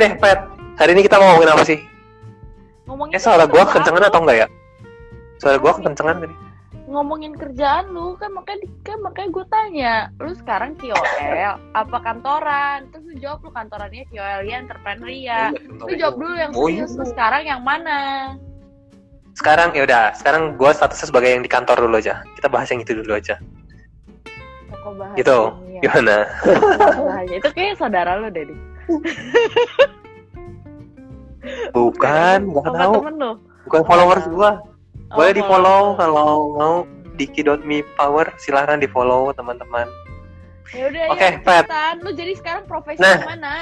Deh, Pet. Hari ini kita mau ngomongin apa sih? Ngomongin Eh, suara gua kerjaan kencengan atau enggak ya? Suara gua kekencengan tadi. Ngomongin kerjaan lu kan makanya kan makanya gue tanya, lu sekarang KOL apa kantoran? Terus lu jawab lu kantorannya KOL ya entrepreneur ya. Lu jawab dulu yang Oh, iya. serius lu sekarang yang mana? Sekarang ya udah, sekarang gua statusnya sebagai yang di kantor dulu aja. Kita bahas yang itu dulu aja. Toko bahasa Gitu. dunia. Gimana? Bahaya. Itu kayak saudara lu deh. Bukan, nggak tahu. temen lu? Bukan followers gua. Oh, Boleh di follow kalau mau diki.me power silahkan di follow teman-teman. Ya udah Oke, ya, Pet. Lu jadi sekarang profesi Nah. mana?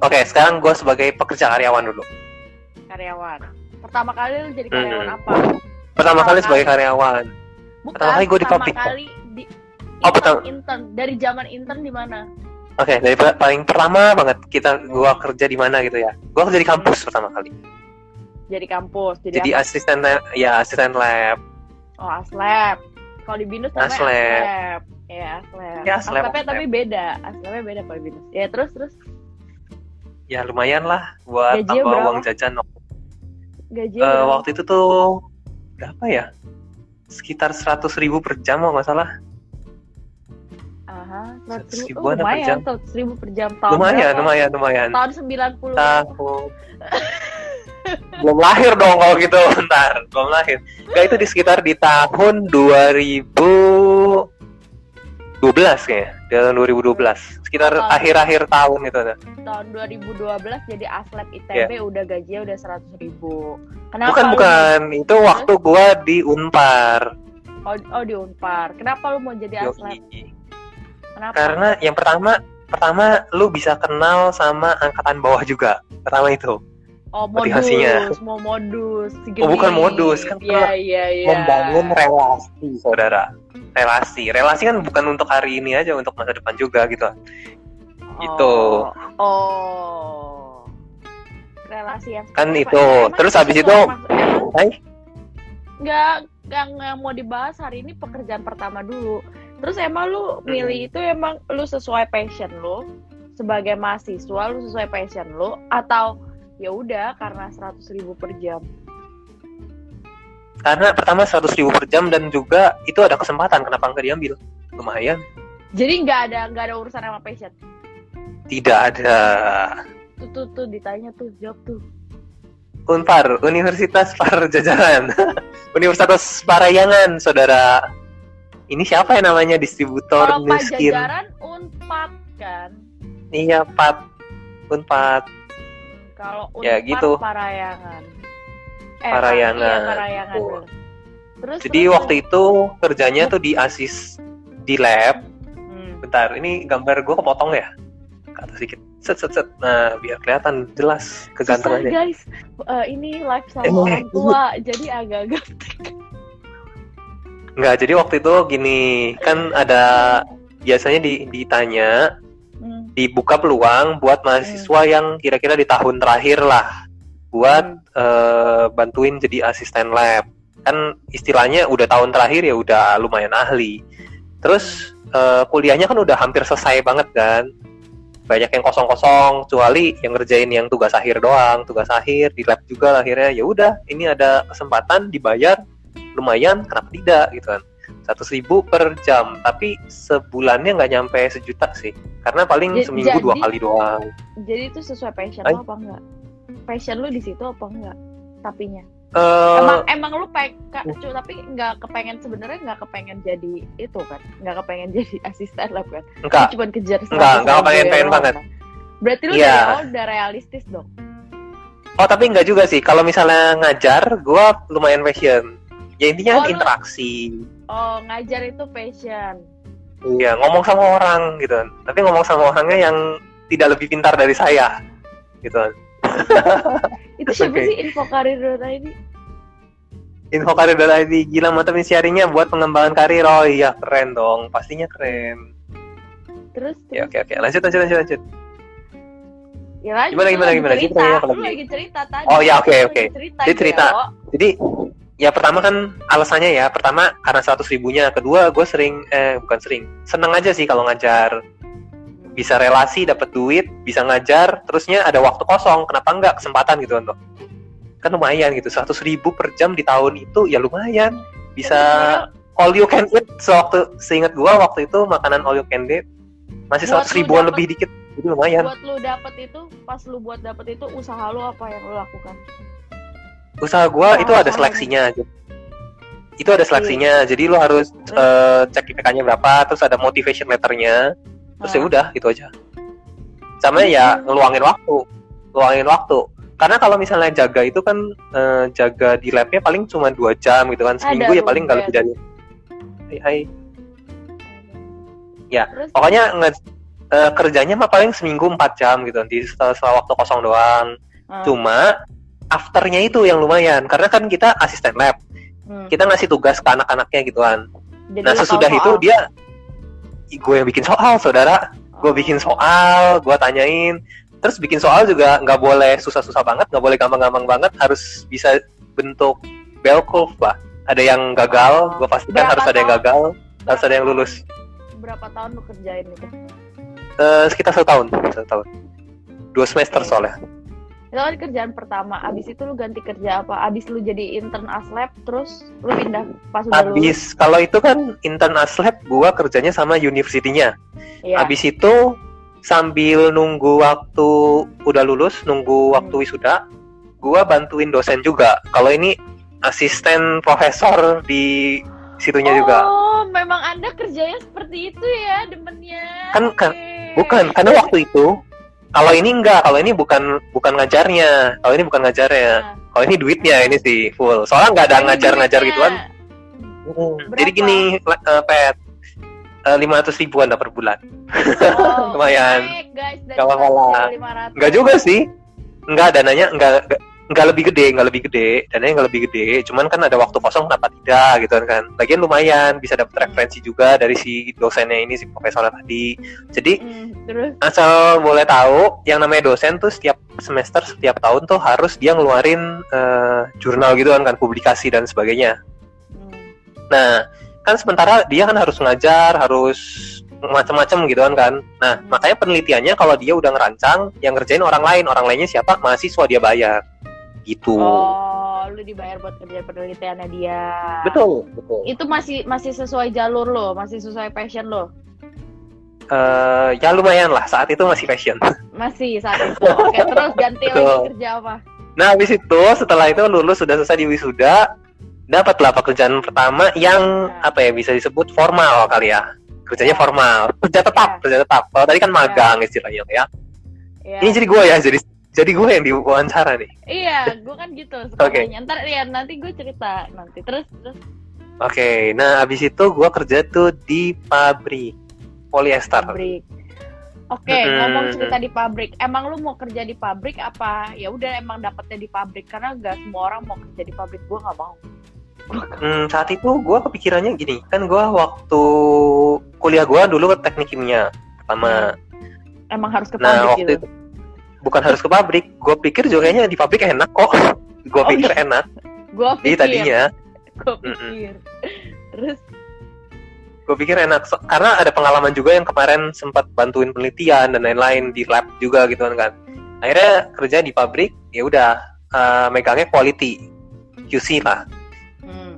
Oke, sekarang gue sebagai pekerja karyawan dulu. Karyawan. Pertama kali lu jadi karyawan Hmm. apa? Pertama Pertama kali sebagai kali. karyawan. Bukan, Pertama kali gua di pertama pabrik, kok. kali di Oh, pertama. intern. Dari zaman intern di mana? Oke, dari pa- paling pertama banget kita gua kerja di mana gitu ya. Gua kerja di kampus pertama kali. Jadi kampus. Jadi, Jadi apa? asisten lab- ya asisten lab. Oh, aslab. Kalau di Binus namanya Aslab. aslab. Ya, aslab. Ya, aslab, Aslabnya tapi beda. Aslabnya beda kalau di Binus. Ya, terus terus Ya lumayan lah buat Gajinya tambah berapa? uang jajan. gaji Eh, waktu itu tuh berapa ya? Sekitar 100.000 ribu per jam kalau nggak salah. Aha, 100 100 ribu. ribuan Oh, per jam. lumayan, 100 ribu per jam. Tahun lumayan, berapa? lumayan, lumayan. Tahun 90 Tahun belum lahir dong kalau gitu bentar belum lahir Gak itu di sekitar di tahun 2012 kayaknya di tahun 2012 sekitar akhir-akhir tahun itu ada. tahun 2012 jadi aslab ITB udah gajinya udah 100 ribu. Kenapa bukan lu- bukan itu waktu gua di Unpar Oh, oh di Unpar. Kenapa lu mau jadi? Yoi. Kenapa? karena yang pertama pertama lu bisa kenal sama angkatan bawah juga pertama itu oh modus, motivasinya. mau modus. si Oh, bukan modus, kan Iya iya iya. membangun relasi saudara relasi relasi kan bukan untuk hari ini aja untuk masa depan juga gitu Gitu. Oh. oh. Relasi yang Kan itu. emang Terus itu habis itu- Hai? nggak yang, yang mau dibahas hari ini pekerjaan pertama dulu. Terus emang lu milih itu emang lu sesuai passion lu sebagai mahasiswa lu sesuai passion lu atau ya udah karena 100 ribu per jam. karena pertama 100 ribu per jam dan juga itu ada kesempatan kenapa nggak diambil lumayan Jadi nggak ada nggak ada urusan sama passion. tidak ada Tuh tuh tuh ditanya tuh jawab tuh. Unpar Universitas Parjajaran Universitas Parayangan saudara ini siapa ya namanya distributor Kalau Nuskin pajajaran unpad kan. iya Pat Unpad Kalau unpad Ya, gitu. parayangan. Eh, Parayangan. Iya, parayangan. Bener. Terus jadi terus, waktu itu kerjanya tuh di asis di lab Hmm. bentar ini gambar gue kepotong ya ke atas sedikit set set set nah biar kelihatan jelas Susah kegantengannya guys, Eh, ini live sama Emang orang tua, jadi agak-agak Enggak, jadi waktu itu gini, kan ada biasanya di, ditanya, Hmm, dibuka peluang buat mahasiswa yang kira-kira di tahun terakhir lah, buat hmm. eh, bantuin jadi asisten lab. Kan istilahnya udah tahun terakhir ya udah lumayan ahli. Terus eh, kuliahnya kan udah hampir selesai banget kan. Banyak yang kosong-kosong, kecuali yang ngerjain yang tugas akhir doang, tugas akhir di lab juga lah akhirnya. Ya udah, ini ada kesempatan dibayar lumayan, kenapa tidak gitu kan. 100.000 ribu per jam, tapi sebulannya nggak nyampe sejuta sih, karena paling Ja- seminggu dua jadi- kali doang. Jadi itu sesuai passion Ay. lo apa enggak? Passion lu di situ apa enggak? Tapinya. Eh, emang emang lu pengen tapi nggak kepengen sebenarnya nggak kepengen jadi itu kan? Nggak kepengen jadi asisten lab kan? enggak, cuma kejar Enggak, 100 enggak pengen- pengen doang, banget. kan? Berarti lu Iya. dari awal udah realistis dong. Oh tapi enggak juga sih. Kalau misalnya ngajar, gua lumayan passion. Ya intinya Oh, interaksi. Oh ngajar itu passion. Iya ngomong sama orang gitu. Tapi ngomong sama orangnya yang tidak lebih pintar dari saya, gitu. Itu siapa Oke. sih info karir ini? Info karir ID gila mata misiarinya buat pengembangan karir. Oh iya keren dong, pastinya keren. Terus Ya terus oke oke lanjut lanjut lanjut lanjut. ya lanjut, Gimana, gimana, gimana? cerita, Cerita ya, apa lu lagi? cerita tadi. Oh, ya, oke, oke. lagi Cerita, Dia cerita. Jadi ya pertama kan alasannya ya. Pertama karena 100 ribunya, kedua gue sering eh bukan sering. Seneng aja sih kalau ngajar. Bisa relasi dapat duit bisa ngajar. Terusnya ada waktu kosong. Kenapa enggak? Kesempatan gitu untuk kan lumayan gitu. Seratus ribu per jam di tahun itu ya lumayan. Bisa all you can eat. Sewaktu seingat gua waktu itu makanan all you can eat masih Buat seratus lu ribuan dapet- lebih dikit. Jadi lumayan. buat lu dapet itu pas lu buat dapet itu usaha lu apa yang lu lakukan usaha gua itu ada seleksinya itu ada seleksinya jadi lu harus eh, cek IPK-nya berapa terus ada motivation letternya. Terus ya Ah. udah itu aja. Sama ya ngeluangin waktu ngeluangin waktu. Karena kalau misalnya jaga itu kan eh, jaga di labnya paling cuma dua jam gitu kan seminggu ya paling nggak lebih dari hai, hai. Ya, Terus, pokoknya nge- eh, kerjanya mah paling seminggu 4 jam gitu nanti setelah, setelah waktu kosong doang. Ah, cuma afternya itu yang lumayan. Karena kan kita asisten lab. Hmm. kita ngasih tugas ke anak-anaknya gituan. Jadi nah sesudah itu dia gue yang bikin soal saudara. Gue Oh. bikin soal gue tanyain. Terus bikin soal juga nggak boleh susah-susah banget nggak boleh gampang-gampang banget. Harus bisa bentuk bell curve lah ada yang gagal gue pastikan Berapa harus ada yang tahun? gagal harus ada yang lulus. Berapa tahun lu kerjain itu? Eh, sekitar satu tahun satu tahun. Dua semester soalnya itu kan kerjaan pertama abis itu lu ganti kerja apa abis lu jadi intern aslab terus lu pindah pas udah habis kalau itu kan intern aslab gue kerjanya sama universitinya Iya. Habis itu sambil nunggu waktu udah lulus, nunggu waktu Hmm. wisuda, gua bantuin dosen juga. Kalau ini asisten profesor di situnya juga. Oh, memang Anda kerjanya seperti itu ya, demennya. Kan- kan-. Bukan, karena waktu itu kalau ini enggak, kalau ini bukan bukan ngajarnya. Kalau ini bukan ngajarnya. Nah, Kalau ini duitnya ini sih full. Soalnya nggak ada ngajar-ngajar duitnya. gituan. Jadi gini, eh, Pet. lima ratus ribuan lah per bulan. Oh, Lumayan. naik, guys, dari Gak apa-apa lah. 500. Enggak juga sih. Enggak dananya enggak enggak lebih gede, enggak lebih gede. Dananya enggak lebih gede. Cuman kan ada waktu kosong kenapa tidak gitu kan. Lagian lumayan bisa dapat referensi juga dari si dosennya ini si profesor tadi. Jadi terus asal boleh tahu yang namanya dosen tuh setiap semester setiap tahun tuh harus dia ngeluarin eh, jurnal gitu kan kan publikasi dan sebagainya. hmm, Nah, kan sementara dia kan harus ngajar, harus macam-macam gitu kan kan. Nah, Hmm. makanya penelitiannya kalau dia udah ngerancang, yang ngerjain orang lain, orang lainnya siapa? Mahasiswa dia bayar. Gitu. Oh, lu dibayar buat kerja penelitiannya dia. Betul, betul. Itu masih masih sesuai jalur lo, masih sesuai passion lo. Eh, ya lumayan lah, saat itu masih fashion. Masih saat itu. Oke, terus ganti lagi kerja apa? Nah, habis itu setelah itu lulus sudah selesai di wisuda, dapatlah pekerjaan pertama yang Nah. apa ya bisa disebut formal kali ya. Kerjanya Ya. formal, kerja tetap, Ya. kerja tetap. Kalau tadi kan magang istilahnya ya. Ya. Ini jadi gue ya, jadi jadi gue yang diwawancara nih. Iya, gue kan gitu Oke. sebenarnya. Ntar ya nanti gue cerita nanti. Terus terus Oke, nah abis itu gue kerja tuh di pabrik polyester. pabrik. Oke, Mm-mm. ngomong cerita di pabrik. Emang lu mau kerja di pabrik apa? Ya udah emang dapetnya di pabrik karena gak semua orang mau kerja di pabrik. Gue nggak mau. Hmm, saat itu gue kepikirannya gini, kan gue waktu kuliah gue dulu ke teknik kimia pertama. Emang harus ke Nah pabrik waktu gitu. itu bukan harus ke pabrik, gue pikir juga kayaknya di pabrik enak kok. Gue Oh, pikir iya. enak, Gue jadi pikir. tadinya Gue pikir. Terus gue pikir enak So- karena ada pengalaman juga yang kemarin sempat bantuin penelitian dan lain-lain di lab juga gitu kan. Akhirnya kerja di pabrik, ya udah eh, megangnya quality QC lah. hmm.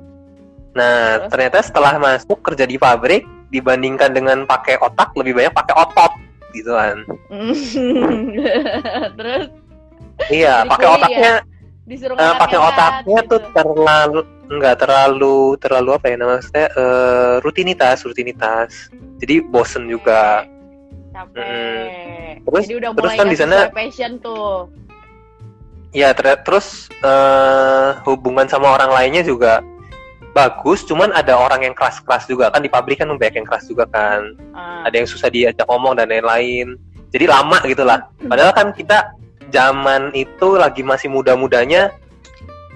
Nah, Terus? ternyata setelah masuk kerja di pabrik dibandingkan dengan pakai otak lebih banyak pakai otot gitu kan. Terus Iya, pakai otaknya disuruh eh, ngangkat pakai otaknya gitu. tuh terlalu nggak terlalu terlalu apa ya namanya eh, rutinitas rutinitas. Jadi bosen juga. capek. Terus- Jadi udah terus kan di sana- passion tuh. Ya ter- terus eh, hubungan sama orang lainnya juga bagus, cuman ada orang yang keras-keras juga kan di pabrik kan banyak yang keras juga kan. Ah. ada yang susah diajak ngomong dan lain-lain jadi lama gitu lah padahal kan kita zaman itu lagi masih muda-mudanya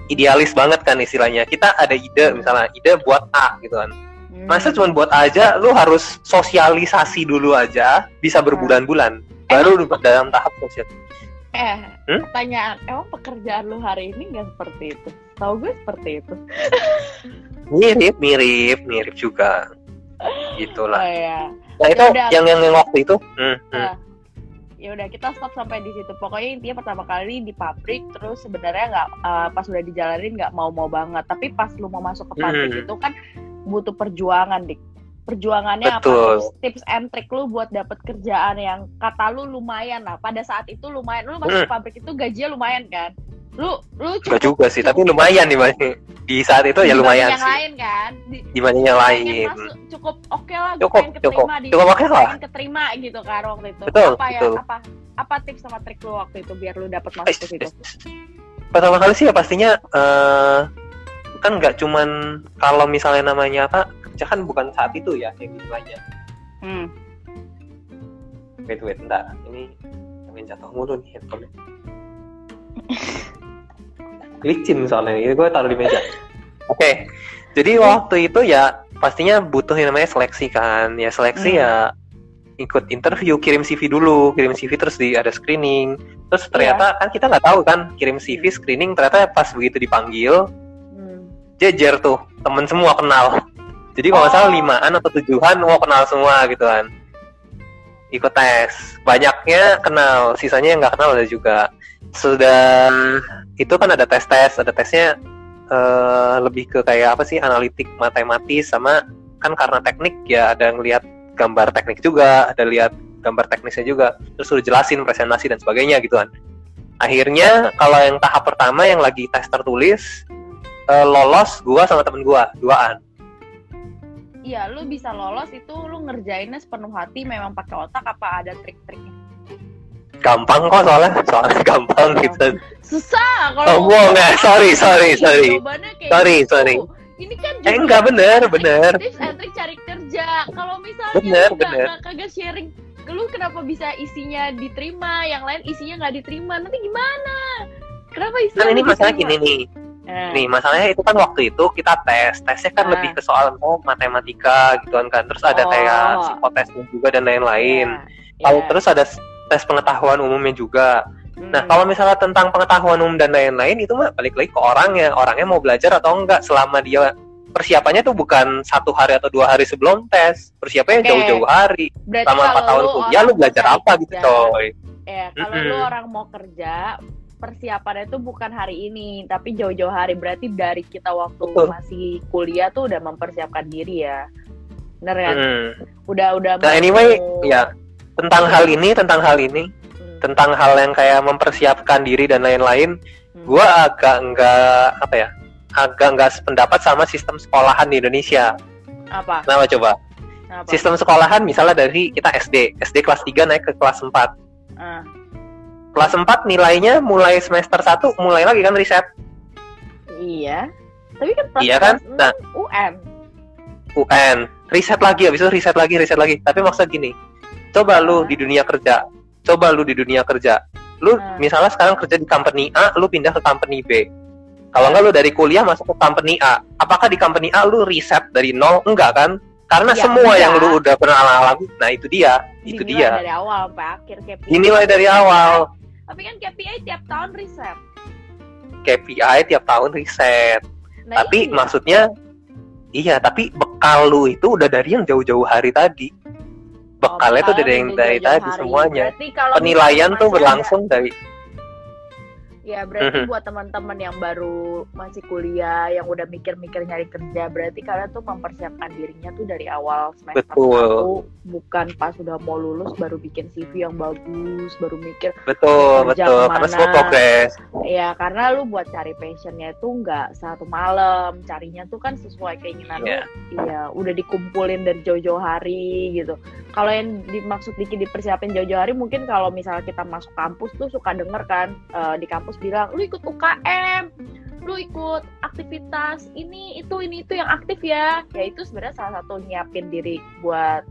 idealis banget kan istilahnya kita ada ide misalnya ide buat A gitu kan Hmm. masa cuma buat A aja lu harus sosialisasi dulu aja bisa berbulan-bulan baru lu dalam tahap sosial Eh, Hmm? pertanyaan, emang pekerjaan lu hari ini nggak seperti itu? Tahu gue seperti itu. mirip mirip mirip juga Oh gitulah ya. nah itu Yaudah. yang, yang waktu itu hmm, hmm. Nah, ya udah kita stop sampai di situ pokoknya intinya pertama kali di pabrik terus sebenarnya nggak eh, pas udah dijalanin nggak mau mau banget tapi pas lu mau masuk ke pabrik Hmm. itu kan butuh perjuangan dik perjuangannya Betul. apa tips, tips and trick lu buat dapet kerjaan yang kata lu lumayan lah pada saat itu lumayan lu masuk Hmm. pabrik itu gajinya lumayan kan lu lu Enggak juga sih tapi lumayan nih Mas. di saat itu ya lumayan yang sih lain kan Di- dibanding yang lain masuk cukup oke lah gue Cukup, keterima cukup. di Cukup oke lah. pengen keterima gitu kan waktu itu Betul, apa ya betul. apa apa tips sama trik lu waktu itu biar lu dapat masuk ke situ pertama kali sih ya pastinya eh kan nggak cuman kalau misalnya namanya apa kerja kan bukan saat itu ya kayak gitu aja hmm. wait wait entar ini main jatuh mulu nih licin soalnya ini gue taruh di meja. Oke jadi waktu itu ya pastinya butuh yang namanya seleksi kan. Ya seleksi Hmm. ya ikut interview kirim CV dulu. Kirim CV terus di ada screening. Terus ternyata kan kita nggak tahu kan kirim CV screening ternyata pas begitu dipanggil Hmm. jejer tuh temen semua kenal. Jadi kalau nggak salah Oh. limaan atau tujuhan mau kenal semua gitu kan. Ikut tes. Banyaknya kenal sisanya yang nggak kenal ada juga sudah itu kan ada tes tes ada tesnya eh, lebih ke kayak apa sih analitik matematis sama kan karena teknik ya ada ngelihat gambar teknik juga ada lihat gambar teknisnya juga terus suruh jelasin presentasi dan sebagainya gitu kan akhirnya kalau yang tahap pertama yang lagi tes tertulis eh, lolos gua sama temen gua duaan Iya, lu bisa lolos itu lu ngerjainnya sepenuh hati memang pakai otak apa ada trik-triknya? Gampang kok soalnya soalnya gampang gitu Susah kalau oh ya sorry sorry sorry Jawabannya kayak Sorry, gitu. sorry. Ini kan eh enggak bener bener Tips and trick cari kerja. Kalau misalnya Bener, lu bener. nggak kagak sharing, lu kenapa bisa isinya diterima, yang lain isinya nggak diterima? Nanti gimana? Kenapa isinya kan ini masalah gini nih Eh, nih masalahnya itu kan waktu itu kita tes tesnya kan Ah. lebih ke soal oh, matematika gitu kan terus ada Oh. kayak psikotesnya juga dan lain-lain iya, kalau iya. terus ada tes pengetahuan umumnya juga nah Hmm. kalau misalnya tentang pengetahuan umum dan lain-lain itu mah balik lagi ke orangnya orangnya mau belajar atau enggak selama dia persiapannya tuh bukan satu hari atau dua hari sebelum tes persiapannya Oke. jauh-jauh hari Berarti selama empat tahun kuliah lu belajar apa gitu kerja, coy Ya, kalau Mm-mm. lu orang mau kerja, persiapannya itu bukan hari ini, tapi jauh-jauh hari. Berarti dari kita waktu Betul. masih kuliah tuh udah mempersiapkan diri ya. Bener kan? Hmm. Udah udah Nah mau- anyway, ya tentang hal ini, tentang hal ini, Hmm, tentang hal yang kayak mempersiapkan diri dan lain-lain, hmm. gua agak enggak apa ya, agak enggak sependapat sama sistem sekolahan di Indonesia. apa? Kenapa coba? Apa? Sistem sekolahan misalnya dari kita SD, SD kelas 3 naik ke kelas 4. Ah, Kelas 4 nilainya mulai semester 1 mulai lagi kan riset. iya. Tapi kan Iya kan? Nah. UN. UN, riset lagi habis itu riset lagi, riset lagi. Tapi maksud gini, coba lu di dunia kerja, coba lu di dunia kerja. Lu Ah. misalnya sekarang kerja di company A, lu pindah ke company B. Kalau enggak lu dari kuliah masuk ke company A, apakah di company A lu riset dari nol? Enggak kan? Karena Ya, semua enggak. yang lu udah pernah alami, nah itu dia, itu Dinilai dia. dari awal sampai akhir KPI. Dinilai dari awal, Tapi kan KPI tiap tahun riset. KPI tiap tahun riset. Nah, tapi iya. maksudnya iya tapi bekal lu itu udah dari yang jauh-jauh hari tadi bekalnya tuh Oh, dari yang dari tadi hari. semuanya penilaian tuh berlangsung dari ya berarti buat teman-teman yang baru masih kuliah, yang udah mikir-mikir nyari kerja, berarti kalian tuh mempersiapkan dirinya tuh dari awal semester Betul. 1, bukan pas udah mau lulus baru bikin CV yang bagus, baru mikir betul Kerja betul ke mana? karena semua progres ya karena lu buat cari passionnya tuh nggak satu malam, carinya tuh kan sesuai keinginan Iya. lu. Iya, udah dikumpulin dari jauh-jauh hari gitu. Kalau yang dimaksud dikit dipersiapin jauh-jauh hari mungkin kalau misalnya kita masuk kampus tuh suka denger kan eh, di kampus bilang lu ikut UKM, lu ikut aktivitas ini itu ini itu yang aktif ya. Ya itu sebenarnya salah satu nyiapin diri buat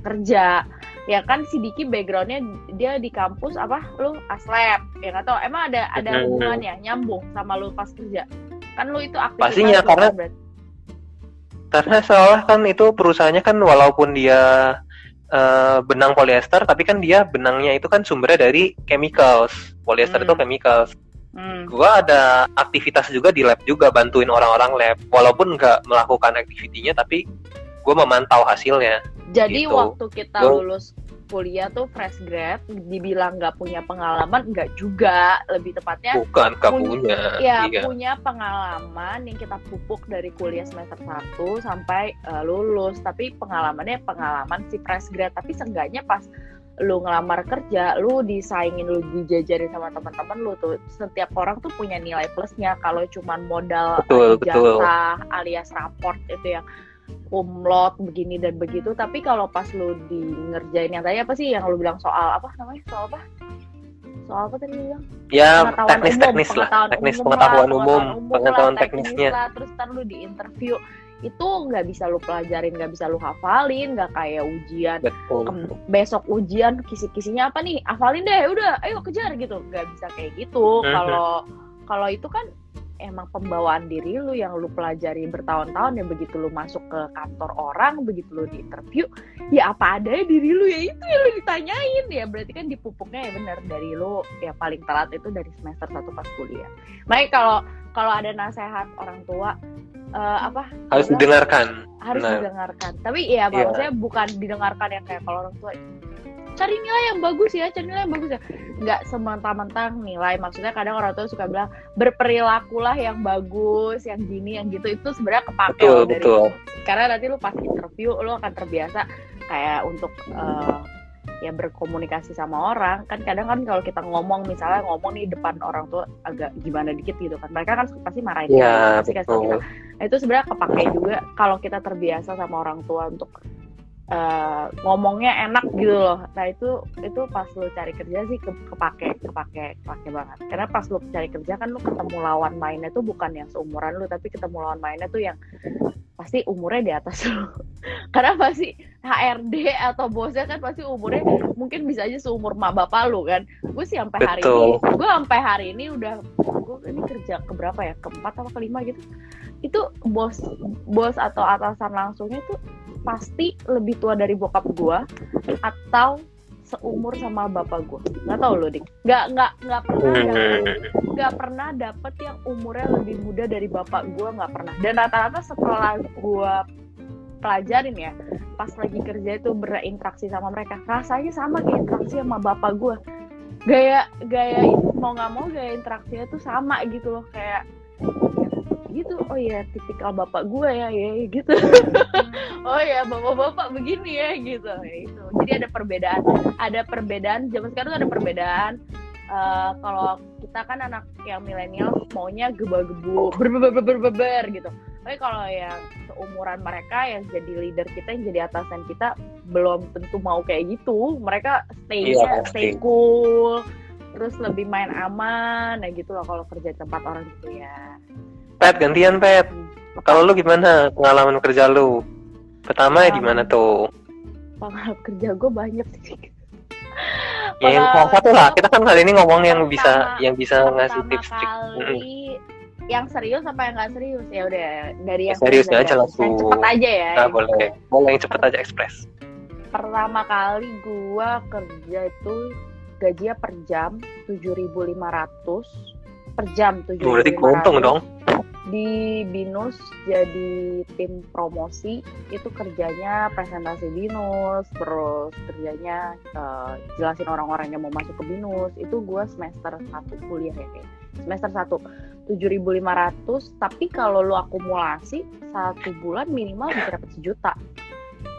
kerja. Ya kan si Diki backgroundnya dia di kampus apa lu aslab ya nggak tahu emang ada ada hubungannya nyambung sama lu pas kerja kan lu itu aktivitas Pastinya, karena- kan berarti. karena seolah kan itu perusahaannya kan walaupun dia eh, benang polyester tapi kan dia benangnya itu kan sumbernya dari chemicals polyester Hmm. itu chemicals Hmm. gua ada aktivitas juga di lab juga bantuin orang-orang lab walaupun nggak melakukan aktivitinya tapi gue memantau hasilnya Jadi Gitu. waktu kita Gua- lulus kuliah tuh fresh grad, dibilang nggak punya pengalaman, nggak juga. Lebih tepatnya bukan gak Pun- punya ya iya punya pengalaman yang kita pupuk dari kuliah semester 1 sampai eh, lulus. Tapi pengalamannya pengalaman si fresh grad. Tapi seenggaknya pas lu ngelamar kerja, lu disaingin, lu dijajarin sama teman-teman lu tuh. Setiap orang tuh punya nilai plusnya. Kalau cuman modal Betul, ijazah alias raport itu yang umlot begini dan begitu. Tapi kalau pas lu di ngerjain yang tadi apa sih yang lu bilang soal apa namanya? Soal apa? Soal apa tadi lu bilang? Ya pengetahuan teknis teknis umum, lah. pengetahuan teknis umum pengetahuan umum pengetahuan teknis teknisnya. lah, terus ntar lu di interview itu nggak bisa lu pelajarin nggak bisa lu hafalin nggak kayak ujian betul. besok ujian kisi-kisinya apa nih? Hafalin deh udah ayo kejar gitu. Nggak bisa kayak gitu. Kalau kalau itu kan emang pembawaan diri lu yang lu pelajari bertahun-tahun ya begitu lu masuk ke kantor orang begitu lu di interview ya apa adanya diri lu ya itu yang lu ditanyain. Ya berarti kan dipupuknya ya benar dari lu ya paling telat itu dari semester satu pas kuliah. Makanya kalau kalau ada nasihat orang tua eh, apa? Harus didengarkan. harus Benar. didengarkan. Tapi ya Iya. maksudnya bukan didengarkan yang kayak kalau orang tua cari nilai yang bagus ya cari nilai yang bagus ya. Nggak sementang-mentang nilai maksudnya kadang orang tua suka bilang berperilakulah yang bagus yang gini yang gitu. Itu sebenarnya kepake Betul, loh dari betul. karena nanti lu pas interview lu akan terbiasa kayak untuk eh, ya berkomunikasi sama orang. Kan kadang kan kalau kita ngomong misalnya ngomong nih depan orang tua agak gimana dikit gitu kan. Mereka kan pasti marahin ya pasti kasih kita. Nah, itu sebenarnya kepake juga kalau kita terbiasa sama orang tua untuk eh, ngomongnya enak gitu loh. Nah itu itu pas lu cari kerja sih ke- kepake kepake kepake banget. Karena pas lu cari kerja kan lu ketemu lawan mainnya tuh bukan yang seumuran lu tapi ketemu lawan mainnya tuh yang pasti umurnya di atas lu. Karena pasti HRD atau bosnya kan pasti umurnya mungkin bisa aja seumur mak bapak lu kan. Gue sih sampai hari ini, gue sampai hari ini udah gue ini kerja keberapa ya keempat atau kelima gitu itu bos bos atau atasan langsungnya tuh pasti lebih tua dari bokap gua atau seumur sama bapak gua. Nggak tahu loh dik. Nggak nggak nggak pernah dapet Hmm. nggak pernah dapet yang umurnya lebih muda dari bapak gua nggak pernah. Dan rata-rata setelah gua pelajarin ya pas lagi kerja itu berinteraksi sama mereka. Rasanya sama kayak interaksi sama bapak gua. Gaya gaya mau nggak mau gaya interaksinya tuh sama gitu loh. Kayak ya, gitu oh ya tipikal bapak gue ya ya gitu. Oh ya bapak-bapak begini ya gitu. Ya itu. Jadi ada perbedaan ada perbedaan zaman sekarang tuh ada perbedaan Eh, kalau kita kan anak yang milenial maunya geba-gebu ber gitu. Tapi kalau yang seumuran mereka yang jadi leader kita yang jadi atasan kita belum tentu mau kayak gitu. Mereka stay Iya, stay cool terus lebih main aman ya gitu loh kalau kerja tempat orang gitu ya Pet gantian Pet kalau lu gimana pengalaman kerja lu? Pertama Pengalaman. gimana tuh? Pengalaman kerja gue banyak sih. Ya yang salah satu lah. Kita kan kali ini ngomong yang bisa Pertama- yang bisa ngasih tips trik. yang serius apa yang nggak serius? Ya udah dari yang Seriusnya dulu aja langsung. Yang cepet aja ya nah boleh. boleh yang cepet aja ekspres. Pertama kali gua kerja itu gajinya per jam 7.500 per jam 7.500 berarti keuntung dong di binus jadi tim promosi itu kerjanya presentasi binus terus kerjanya eh, jelasin orang-orang yang mau masuk ke binus. Itu gua semester satu kuliah ya kayak semester satu 7.500 tapi kalau lu akumulasi satu bulan minimal bisa dapat sejuta.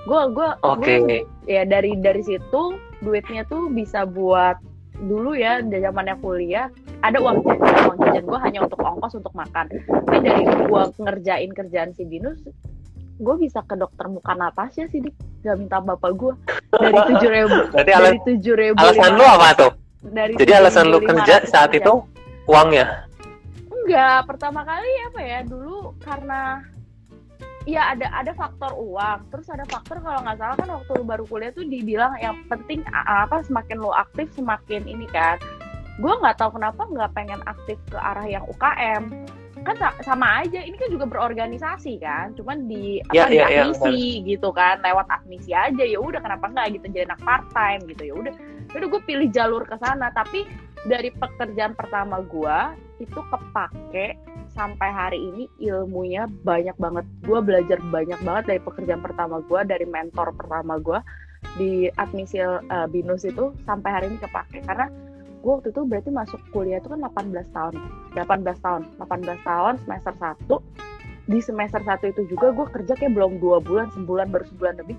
Gua oke gua ya dari dari situ duitnya tuh bisa buat dulu ya di zamannya kuliah ada uang jajan uang jajan gue hanya untuk ongkos untuk makan. Tapi dari gue ngerjain kerjaan si binus gue bisa ke dokter muka Natasha sih dik. Gak minta bapak gue dari tujuh ribu berarti dari tujuh ribu alasan lu apa tuh? Dari jadi alasan lu 7.500 kerja saat itu uangnya? Enggak pertama kali apa ya dulu karena ya ada ada faktor uang. Terus ada faktor kalau nggak salah kan waktu lu baru kuliah tuh dibilang yang penting apa semakin lu aktif semakin ini kan gue nggak tahu kenapa nggak pengen aktif ke arah yang UKM kan sa- sama aja ini kan juga berorganisasi kan cuman di Ya, apa ya, di ya, admisi gitu kan lewat admisi aja ya udah kenapa nggak gitu jadi anak part time gitu ya udah. Udah gue pilih jalur ke sana tapi dari pekerjaan pertama gue itu kepake sampai hari ini ilmunya banyak banget. Gue belajar banyak banget dari pekerjaan pertama gue dari mentor pertama gue di admisi uh, binus itu sampai hari ini kepake. Karena gue waktu itu berarti masuk kuliah itu kan 18 tahun. 18 tahun. 18 tahun semester 1 di semester 1 itu juga gue kerja kayak belum dua bulan sebulan baru sebulan lebih.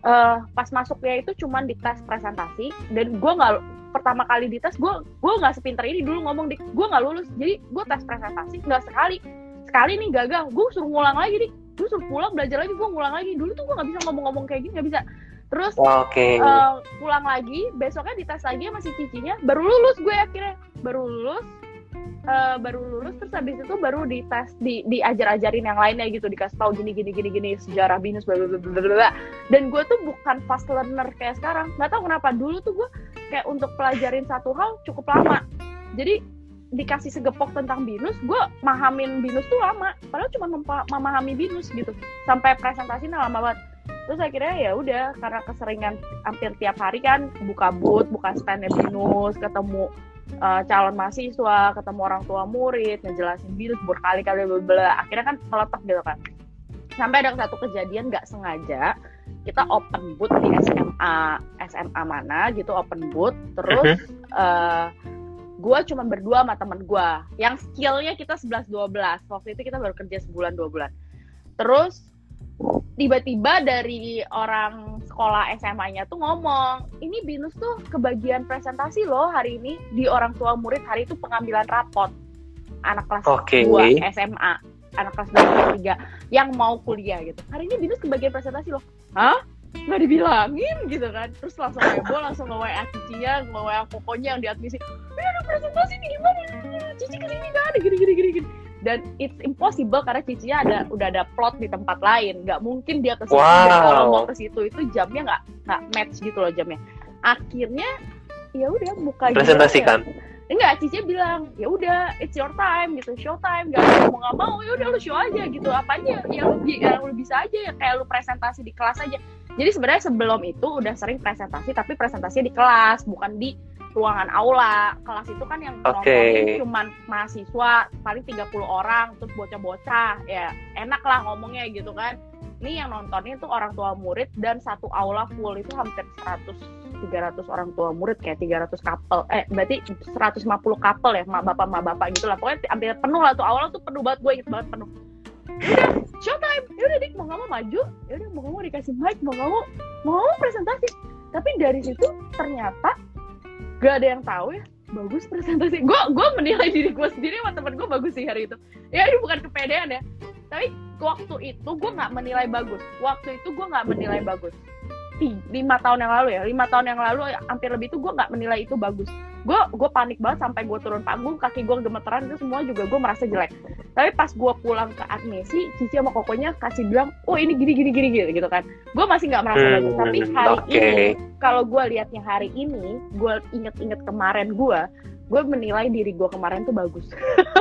Uh, pas masuknya itu cuman di tes presentasi. Dan gue nggak pertama kali di tes gue gue nggak sepinter ini dulu ngomong di gue nggak lulus. Jadi gue tes presentasi nggak sekali. Sekali nih gagal gue suruh ngulang lagi nih. Gue suruh pulang belajar lagi gue ngulang lagi. Dulu tuh gue nggak bisa ngomong-ngomong kayak gini nggak bisa terus okay. uh, eh, pulang lagi besoknya dites lagi masih cicinya baru lulus gue akhirnya. Baru lulus uh, baru lulus terus habis itu baru dites di diajar-ajarin yang lainnya gitu dikasih tahu gini gini gini gini sejarah binus bla bla bla bla dan gue tuh bukan fast learner kayak sekarang. Nggak tahu kenapa dulu tuh gue kayak untuk pelajarin satu hal cukup lama. Jadi dikasih segepok tentang binus gue mahamin binus tuh lama. Padahal cuma memahami binus gitu. Sampai presentasinya lama banget terus akhirnya ya udah karena keseringan hampir tiap hari kan buka booth buka stand binus ketemu uh, calon mahasiswa ketemu orang tua murid ngejelasin binus berkali-kali bla akhirnya kan meletak gitu kan. Sampai ada satu kejadian nggak sengaja kita open booth di SMA SMA mana gitu open booth. Terus uh-huh. uh, gue cuma berdua sama temen gue yang skillnya kita 11-12 waktu itu kita baru kerja sebulan dua bulan. Terus tiba-tiba dari orang sekolah SMA-nya tuh ngomong, ini Binus tuh kebagian presentasi loh hari ini di orang tua murid hari itu pengambilan rapot anak kelas okay. 2 SMA, anak kelas 2 3 yang mau kuliah gitu. Hari ini Binus kebagian presentasi loh. Hah? Nggak dibilangin gitu kan. Terus langsung heboh, langsung nge WA Cici-nya, nge WA pokoknya yang diadmisi. Ini ada presentasi nih gimana? Cici ke sini gak ada gini gini gini gini dan it's impossible karena cicinya ada udah ada plot di tempat lain nggak mungkin dia ke situ wow. kalau mau ke situ itu jamnya nggak nggak match gitu loh jamnya akhirnya ya udah buka presentasikan ya. Enggak Cici bilang ya udah it's your time gitu. Show time. Gak mau nggak mau. Ya udah lu show aja gitu. Apa aja ya lu, ya, lu bisa aja ya kayak lu presentasi di kelas aja. Jadi sebenarnya sebelum itu udah sering presentasi tapi presentasinya di kelas bukan di ruangan aula. Kelas itu kan yang okay. cuman mahasiswa paling 30 orang terus bocah-bocah. Ya enak lah ngomongnya gitu kan. Ini yang nontonin tuh orang tua murid dan satu aula full itu hampir 100 300 orang tua murid kayak 300 couple. Eh berarti 150 couple ya mak bapak mak bapak gitu lah. Pokoknya hampir penuh lah tuh aula tuh penuh banget gue inget banget penuh. Udah showtime yaudah dik mau nggak mau maju? Yaudah mau nggak mau dikasih mic mau nggak mau mau nggak mau presentasi. Tapi dari situ ternyata gak ada yang tahu ya bagus presentasi. Gue gue menilai diri gue sendiri sama temen gue bagus sih hari itu. Ya ini bukan kepedean ya. Tapi waktu itu gue nggak menilai bagus. Waktu itu gue nggak menilai bagus lima tahun yang lalu ya lima tahun yang lalu hampir lebih itu gue nggak menilai itu bagus. Gue gue panik banget sampai gue turun panggung kaki gue gemeteran itu semua juga gue merasa jelek. Tapi pas gue pulang ke admisi Cici sama kokonya kasih bilang oh ini gini gini gini gitu, gitu kan. Gue masih nggak merasa hmm, bagus. Tapi hari okay. ini kalau gue liatnya hari ini gue inget-inget kemarin gue gue menilai diri gue kemarin tuh bagus.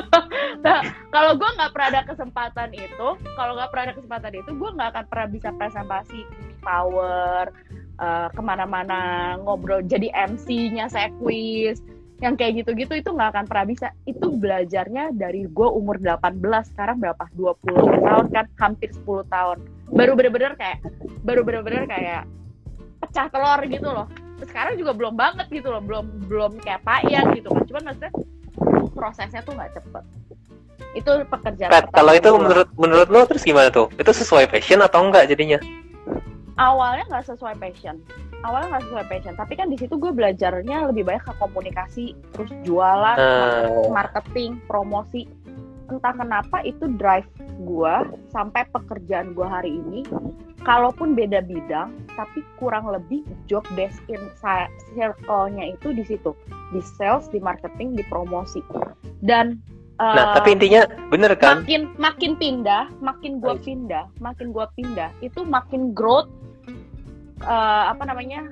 nah, kalau gue nggak pernah ada kesempatan itu, kalau nggak pernah ada kesempatan itu, gue nggak akan pernah bisa presentasi power uh, ke mana-mana ngobrol jadi MC-nya saya quiz yang kayak gitu-gitu itu nggak akan pernah bisa. Itu belajarnya dari gue umur 18 sekarang berapa? 20 tahun kan? Hampir 10 tahun. Baru bener-bener kayak baru bener-bener kayak pecah telur gitu loh. Sekarang juga belum banget gitu loh belum belum kayak payah gitu kan. Cuman maksudnya prosesnya tuh nggak cepet. Itu pekerjaan Pet, kalau itu menurut menurut lo terus gimana tuh? Itu sesuai passion atau enggak jadinya awalnya nggak sesuai passion. Awalnya nggak sesuai passion. Tapi kan di situ gue belajarnya lebih banyak ke komunikasi terus jualan uh. marketing promosi. Entah kenapa itu drive gue sampai pekerjaan gue hari ini. Kalaupun beda bidang tapi kurang lebih job desk in circle-nya itu di situ. Di sales di marketing di promosi. Dan uh, nah tapi intinya bener kan? makin makin pindah makin gue pindah makin gue pindah itu makin growth uh, apa namanya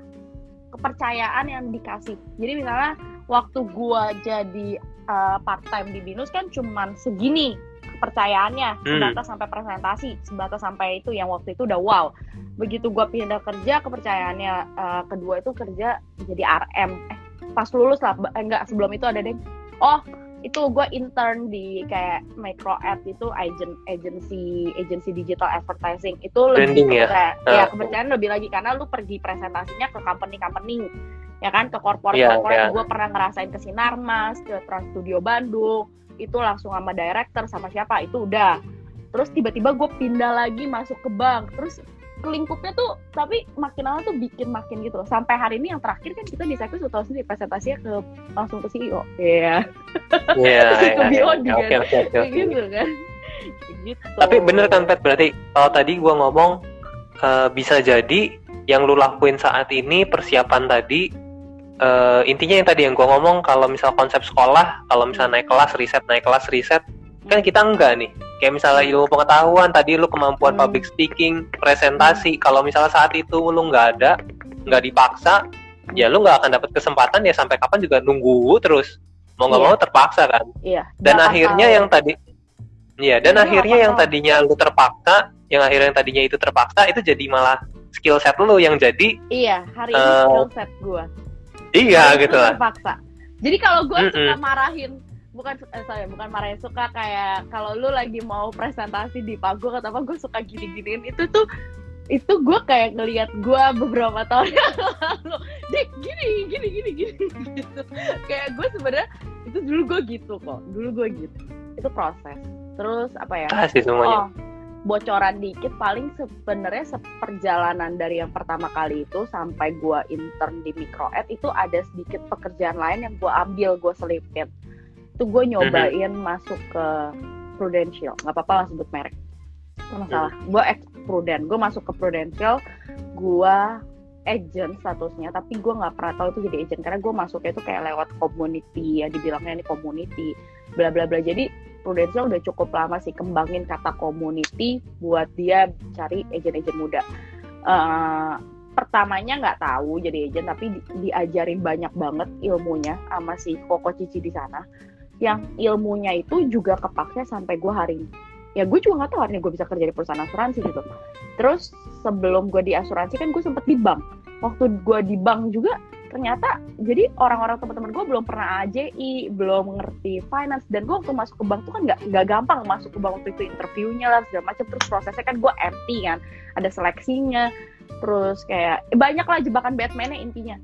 kepercayaan yang dikasih. Jadi misalnya waktu gua jadi uh, part time di binus kan cuman segini kepercayaannya hmm. sebatas sampai presentasi, sebatas sampai itu yang waktu itu udah wow. Begitu gua pindah kerja kepercayaannya uh, kedua itu kerja jadi RM. Eh pas lulus lah eh, enggak sebelum itu ada deh. Oh, itu gue intern di kayak micro ad itu agent agency agency digital advertising. Itu lebih Branding ya? kayak- Ah. ya kepercayaan lebih lagi. Karena lu pergi presentasinya ke company company ya kan? Ke corporate Iya, corporate iya. gue pernah ngerasain ke Sinarmas ke Trans Studio Bandung. Itu langsung sama director sama siapa? Itu udah. Terus tiba-tiba gue pindah lagi masuk ke bank. Terus lingkupnya tuh tapi makin lama tuh bikin makin gitu loh sampai hari ini yang terakhir kan kita di Sekus tahu sendiri presentasinya ke langsung ke CEO iya Iya, Ke iya, iya. BOD Oke, kan. oke, oke, kayak oke. gitu kan gitu. Tapi bener kan Pet, berarti kalau tadi gua ngomong eh, bisa jadi yang lu lakuin saat ini persiapan tadi eh, intinya yang tadi yang gua ngomong kalau misal konsep sekolah, kalau misal naik kelas riset, naik kelas riset, kan kita enggak nih. Kayak misalnya ilmu pengetahuan tadi lu kemampuan Hmm. public speaking, presentasi, kalau misalnya saat itu lu nggak ada, nggak dipaksa, ya lu nggak akan dapat kesempatan ya sampai kapan juga nunggu terus. Mau nggak Iya. mau terpaksa kan iya dan Delapan akhirnya yang tadi Iya, dan Iya, akhirnya yang tadinya lu terpaksa, yang akhirnya yang tadinya itu terpaksa itu jadi malah skill set lu yang jadi iya hari ini Eh, skill set gue iya gitu lah. terpaksa jadi kalau gue Mm-mm. suka marahin bukan eh, sorry bukan marahin suka kayak kalau lu lagi mau presentasi di panggung atau apa gue suka gini-giniin. Itu tuh itu gue kayak ngelihat gue beberapa tahun yang lalu. Dek gini gini gini gini gitu. Kayak gue sebenarnya itu dulu gue gitu kok. Dulu gue gitu. Itu proses. Terus apa ya? Kasih semuanya. Oh, bocoran dikit paling sebenarnya seperjalanan dari yang pertama kali itu sampai gua intern di micro ad itu ada sedikit pekerjaan lain yang gua ambil gua selipin itu gue nyobain masuk ke Prudential. Nggak apa-apa lah sebut merek. Nggak masalah. Gue ex Prudent gue masuk ke Prudential gue agent statusnya tapi gue nggak pernah tahu itu jadi agent. Karena gue masuknya itu kayak lewat community ya dibilangnya ini community bla bla bla. Jadi Prudential udah cukup lama sih kembangin kata community buat dia cari agent-agent muda. Eh, pertamanya nggak tahu jadi agent tapi di- diajarin banyak banget ilmunya sama si Koko Cici di sana. Yang ilmunya itu juga kepake sampai gue hari ini. Ya gue juga nggak tahu hari ini gue bisa kerja di perusahaan asuransi gitu. Terus sebelum gue di asuransi kan gue sempet di bank. Waktu gue di bank juga ternyata jadi orang-orang teman-teman gue belum pernah AJI belum ngerti finance dan gue waktu masuk ke bank tuh kan nggak nggak gampang masuk ke bank waktu itu interviewnya lah segala macam terus prosesnya kan gue empty kan ada seleksinya terus kayak banyak lah jebakan Batman-nya intinya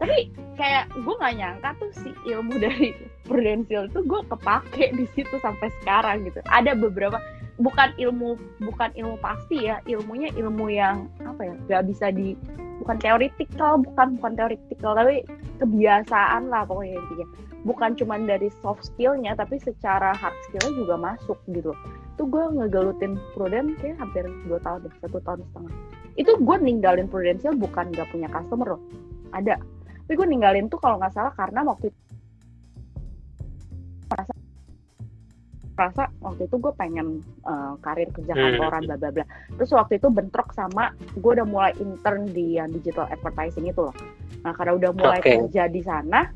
tapi kayak gue nggak nyangka tuh si ilmu dari Prudential itu gue kepake di situ sampai sekarang gitu. Ada beberapa bukan ilmu bukan ilmu pasti ya ilmunya ilmu yang apa ya nggak bisa di bukan teoritikal bukan bukan teoritikal tapi kebiasaan lah pokoknya intinya. Bukan cuma dari soft skillnya tapi secara hard skillnya juga masuk gitu tuh gue ngegalutin Prudent kayak hampir dua tahun deh satu tahun setengah. Itu gue ninggalin Prudential bukan gak punya customer loh. Ada tapi gue ninggalin tuh kalau nggak salah karena waktu itu merasa merasa waktu itu gue pengen eh, karir kerja Hmm. kantoran bla bla bla terus waktu itu bentrok sama gue udah mulai intern di yang digital advertising itu loh nah karena udah mulai Oke. kerja di sana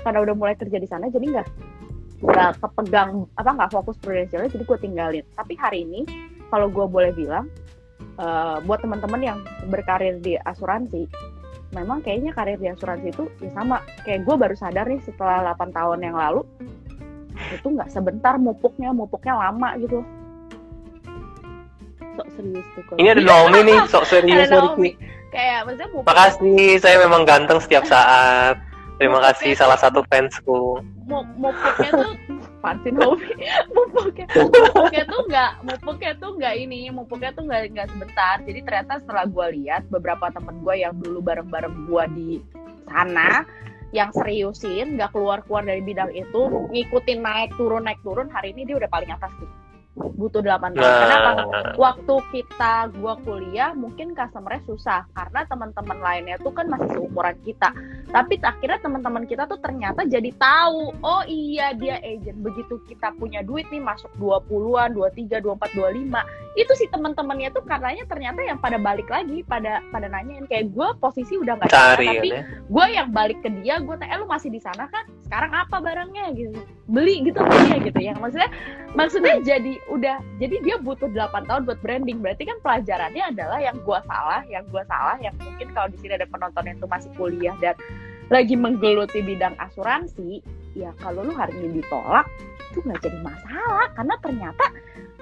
karena udah mulai kerja di sana jadi nggak nggak kepegang apa nggak fokus prudensialnya jadi gue tinggalin tapi hari ini kalau gue boleh bilang eh, buat teman-teman yang berkarir di asuransi memang kayaknya karir di asuransi itu ya sama kayak gue baru sadar nih setelah 8 tahun yang lalu itu nggak sebentar mupuknya mupuknya lama gitu sok serius tuh kalau- Ini ada Naomi nih, sok serius Naomi. Kayak maksudnya mupuk Makasih, saya memang ganteng setiap saat. Terima kasih salah satu fansku. mu- mupuknya tuh Pansin Naomi mupuknya mupuknya tuh nggak mupuknya tuh nggak ini mupuknya tuh nggak nggak sebentar. Jadi ternyata setelah gue lihat beberapa temen gue yang dulu bareng-bareng gue di sana yang seriusin nggak keluar keluar dari bidang itu ngikutin naik turun naik turun hari ini dia udah paling atas sih butuh 8 tahun. Kenapa Nah, waktu kita gua kuliah mungkin customernya susah. Karena teman-teman lainnya tuh kan masih seumuran kita. Tapi akhirnya teman-teman kita tuh ternyata jadi tahu oh iya dia agent. Begitu kita punya duit nih masuk 20-an 23 24 25 itu sih teman-temannya tuh karenanya ternyata yang pada balik lagi pada pada nanyain. Kayak gua posisi udah nggak tapi ya. gue yang balik ke dia gue tanya "Eh, lu masih di sana kan? Sekarang apa barangnya? Gitu. Beli gitu dia gitu ya. Maksudnya maksudnya jadi udah jadi dia butuh 8 tahun buat branding. Berarti kan pelajarannya adalah yang gue salah yang gue salah yang mungkin kalau di sini ada penonton yang tuh masih kuliah dan lagi menggeluti bidang asuransi ya kalau lu hari ini ditolak itu nggak jadi masalah. Karena ternyata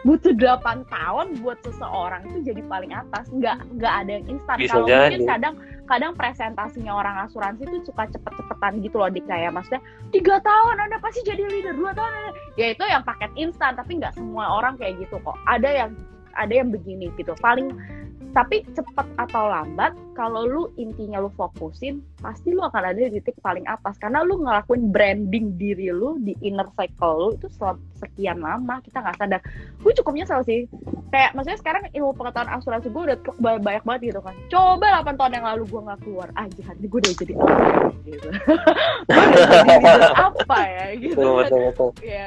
butuh 8 tahun buat seseorang itu jadi paling atas. Nggak nggak ada yang instan. Kalau mungkin kadang kadang presentasinya orang asuransi itu suka cepet-cepetan gitu loh di kayak maksudnya tiga tahun anda pasti jadi leader. Dua tahun anda ya itu yang paket instan tapi nggak semua orang kayak gitu kok. Ada yang ada yang begini gitu. Paling tapi cepat atau lambat kalau lu intinya lu fokusin pasti lu akan ada di titik paling atas. Karena lu ngelakuin branding diri lu di inner cycle lu itu sekian lama kita nggak sadar. Gue cukup nyesel sih. Kayak maksudnya sekarang ilmu pengetahuan asuransi gue udah banyak, banyak banget gitu kan. Coba 8 tahun yang lalu gue nggak keluar aja hati gue udah jadi apa? Gitu. Gue udah jadi gitu. Betul betul betul. ya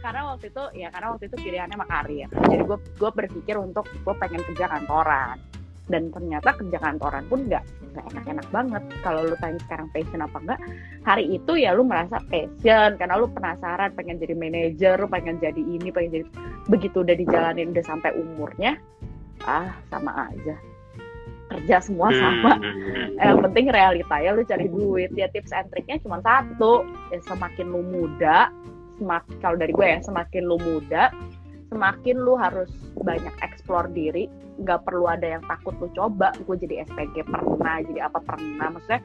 karena waktu itu ya karena waktu itu pilihannya karir. Jadi gue gue berpikir untuk gue pengen kerja kantoran. Dan ternyata kerja kantoran pun nggak nggak enak-enak banget. Kalau lu tanya sekarang passion apa enggak hari itu ya lu merasa passion. Karena lu penasaran pengen jadi manajer lu pengen jadi ini pengen jadi begitu udah dijalanin udah sampai umurnya ah sama aja kerja semua sama. Hmm. yang penting realita ya lu cari duit. Ya tips and triknya cuma satu. Ya semakin lu muda semakin kalau dari gue ya semakin lu muda semakin lu harus banyak explore diri. Nggak perlu ada yang takut lu coba. Gue jadi SPG pernah jadi apa pernah. Maksudnya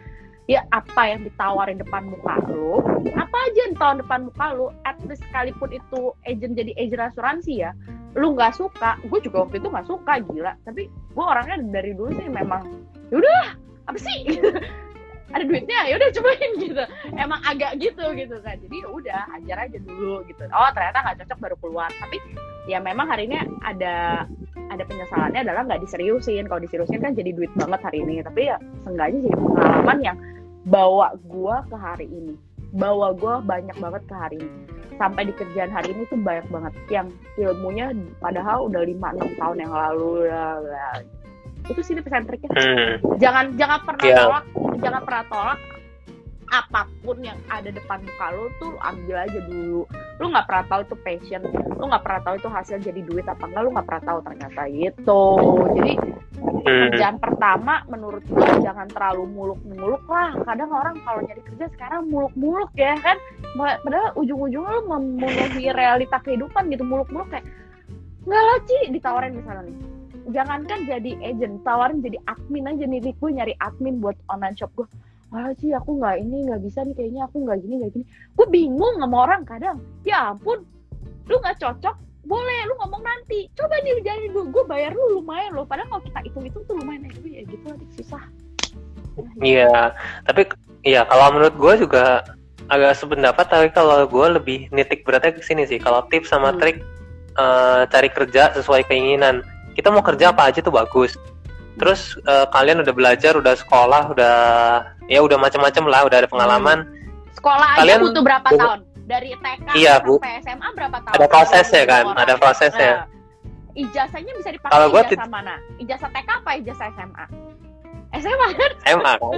ya apa yang ditawarin depan muka lu apa aja yang tahun depan muka lu. At least sekalipun itu agent jadi agent asuransi ya lu nggak suka gue juga waktu itu nggak suka gila. Tapi gue orangnya dari dulu sih memang yaudah apa sih? Ada duitnya ya udah cobain gitu. Emang agak gitu gitu kan. Jadi ya udah ajar aja dulu gitu. Oh ternyata nggak cocok baru keluar. Tapi ya memang hari ini ada ada penyesalannya adalah nggak diseriusin. Kalau diseriusin kan jadi duit banget hari ini. Tapi ya seenggaknya jadi pengalaman yang bawa gua ke hari ini. Bawa gua banyak banget ke hari ini sampai di kerjaan hari ini tuh banyak banget yang ilmunya padahal udah 5-6 tahun yang lalu lah. itu sih pesan triknya Hmm. jangan jangan pernah Iya. tolak jangan pernah tolak apa pun yang ada depan muka lu tuh lu ambil aja dulu. Lu nggak pernah tahu itu passion lu nggak pernah tahu itu hasil jadi duit apa enggak lu nggak pernah tahu ternyata gitu. Jadi Hmm. kerjaan pertama menurut gue jangan terlalu muluk-muluk lah. Kadang orang kalau nyari kerja sekarang muluk-muluk ya kan? Padahal ujung-ujungnya lu memenuhi realita kehidupan gitu muluk-muluk kayak nggak lah Ci ditawarin misalnya nih. Jangankan jadi agent tawarin jadi admin aja nih gue nyari admin buat online shop gue wah Ci aku nggak ini nggak bisa nih kayaknya aku nggak gini nggak gini gue bingung sama orang kadang ya ampun lu nggak cocok boleh lu ngomong nanti coba nih jadi dulu gue bayar lu lumayan loh padahal kalau kita hitung hitung tuh lumayan ya tapi ya gitu Dik, susah Iya, tapi iya kalau menurut gue juga agak sependapat tapi kalau gue lebih nitik beratnya ke sini sih. Kalau tips sama Hmm. trik eh, cari kerja sesuai keinginan. Kita mau kerja apa aja tuh bagus. Terus eh, kalian udah belajar, udah sekolah, udah ya udah macam-macam lah, udah ada pengalaman. sekolah aja Kalian- butuh berapa Bu- tahun dari TK Iya, Bu. sampai SMA berapa tahun Ada prosesnya Kalau kan, orang- ada prosesnya. Nah, ijazahnya bisa dipakai Kalau gua ijazah mana ijazah TK apa ijazah SMA SMA kan SMA kan.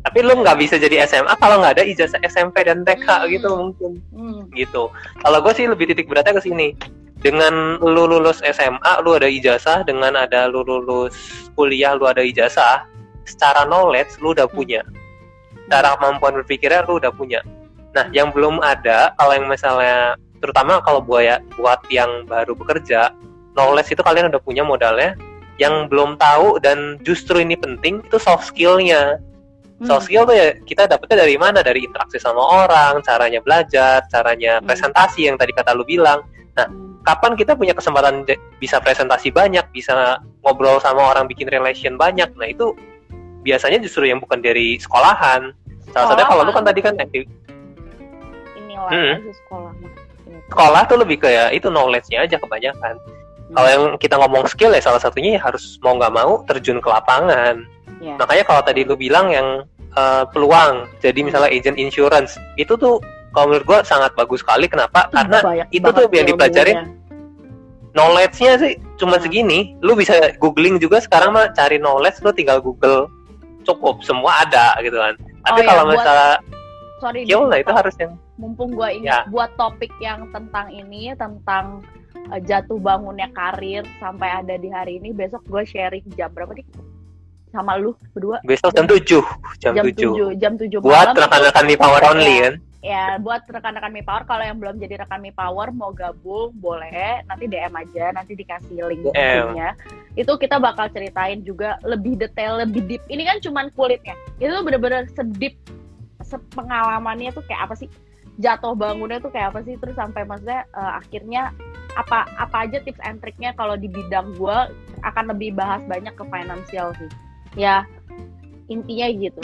tapi lu nggak bisa jadi SMA kalau nggak ada ijazah SMP dan TK Hmm. gitu mungkin. hmm. gitu. Kalau gue sih lebih titik beratnya ke sini. Dengan lu lulus SMA, lu ada ijazah. Dengan ada lu lulus kuliah, lu ada ijazah. Secara knowledge, lu udah punya. Cara kemampuan berpikirnya, lu udah punya. Nah, yang belum ada, kalau yang misalnya, terutama kalau buat ya, buat yang baru bekerja, knowledge itu kalian udah punya modalnya. Yang belum tahu dan justru ini penting itu soft skillnya soft skill tuh ya kita dapetnya dari mana dari interaksi sama orang caranya belajar caranya Hmm. presentasi yang tadi kata lu bilang Hmm. kapan kita punya kesempatan bisa presentasi banyak bisa ngobrol sama orang bikin relation banyak nah itu biasanya justru yang bukan dari sekolahan salah satunya kalau lu kan tadi kan aktif inilah Hmm. aja sekolah sekolah tuh lebih ke ya itu knowledge-nya aja kebanyakan kalau yang kita ngomong skill ya salah satunya ya harus mau nggak mau terjun ke lapangan Ya. Makanya kalau tadi lu bilang yang eh, peluang jadi misalnya agent insurance itu tuh kalau menurut gua sangat bagus sekali. Kenapa? Karena Banyak itu tuh yang dipelajarin knowledge-nya sih cuma Hmm. segini. Lu bisa googling juga sekarang mah cari knowledge lu tinggal Google cukup semua ada gitu kan. Tapi Oh, iya, kalau buat- misalnya sorry nah itu harus yang mumpung gue ingat Ya. buat topik yang tentang ini tentang uh, jatuh bangunnya karir sampai ada di hari ini besok gue sharing jam berapa nih sama lu berdua besok jam 7 jam, jam 7 7 jam 7 buat rekan-rekan di Power Ya. Only kan. Ya buat rekan-rekan Mi Power kalau yang belum jadi rekan Mi Power mau gabung boleh. Nanti DM aja nanti dikasih link nya itu kita bakal ceritain juga lebih detail lebih deep. Ini kan cuman kulitnya. Itu bener-bener sedip sepengalamannya tuh kayak apa sih? Jatuh bangunnya tuh kayak apa sih? Terus sampai maksudnya uh, akhirnya apa apa aja tips and triknya kalau di bidang gue akan lebih bahas banyak ke financial sih. Ya intinya gitu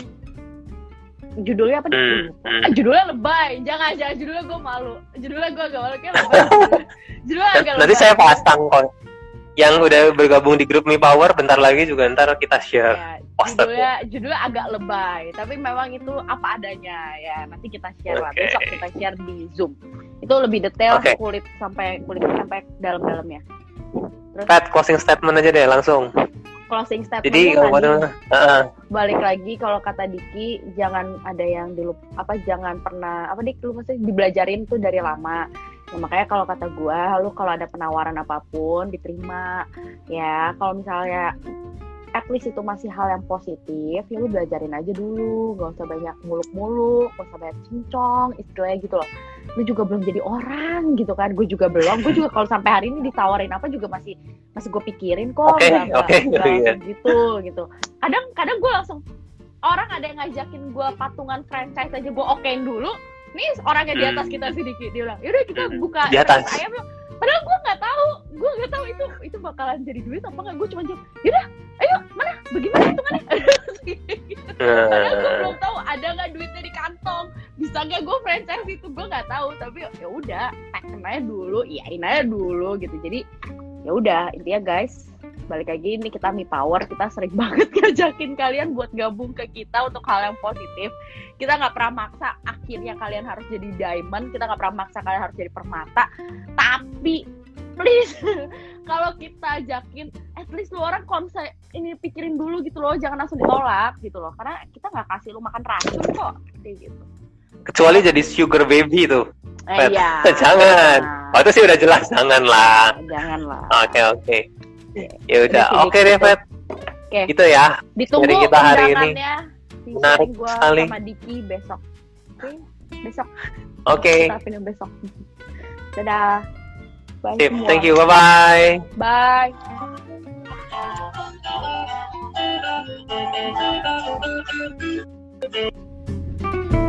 judulnya apa nih? Hmm, hmm. Judulnya lebay. Jangan, jangan judulnya gue malu. Judulnya gue agak malu kayak lebay. judulnya agak Nanti lebay. saya pasang kok. Yang udah bergabung di grup Mi Power bentar lagi juga ntar kita share. Ya, judulnya, judulnya agak lebay, tapi memang itu apa adanya ya. Nanti kita share okay. lah. Besok kita share di Zoom. Itu lebih detail okay. kulit sampai kulit sampai dalam-dalamnya. Terus, Pat, closing statement aja deh langsung closing statement jadi tadi, uh, balik lagi kalau kata Diki jangan ada yang dulu apa jangan pernah apa Dik lu mesti dibelajarin tuh dari lama. Ya, makanya kalau kata gue lu kalau ada penawaran apa pun diterima. Ya kalau misalnya at least itu masih hal yang positif ya lu belajarin aja dulu gak usah banyak muluk-muluk gak usah banyak cincong istilahnya gitu loh lu juga belum jadi orang gitu kan gue juga belum gue juga kalau sampai hari ini ditawarin apa juga masih masih gue pikirin kok okay, gak, okay, gak, yeah. gitu gitu kadang kadang gue langsung orang ada yang ngajakin gue patungan franchise aja gue okein dulu nih orangnya di atas hmm. kita sedikit dia bilang yaudah kita hmm. buka di atas ayam padahal gue nggak tahu. Gue nggak tahu itu itu bakalan jadi duit apa nggak. Gue cuma jawab yaudah ayo mana? Bagaimana hitungannya? Padahal gue belum tahu ada nggak duitnya di kantong. Bisa nggak gue franchise itu? Gue nggak tahu. Tapi ya udah aja dulu iyain aja dulu gitu. Jadi ya udah intinya guys balik lagi ini kita Mi Power kita sering banget ngajakin kalian buat gabung ke kita untuk hal yang positif. Kita nggak pernah maksa akhirnya kalian harus jadi diamond kita nggak pernah maksa kalian harus jadi permata. Tapi please kalau kita ajakin at least lu orang kalau ini pikirin dulu gitu loh jangan langsung ditolak gitu loh. Karena kita nggak kasih lu makan racun kok kayak gitu. Kecuali jadi sugar baby tuh. Eh, iya. jangan. Nah. oh itu sih udah jelas jangan lah. Jangan lah. Oke okay, oke. okay ya udah oke okay deh Feb Oke. Gitu ya. Ditunggu dari kita hari ini. Menarik gua sekali. sama Diki besok. Oke, okay. besok. Oke. Okay. Kita film besok. Dadah. Bye Sip, semua. Thank you. Bye-bye. Bye. Bye.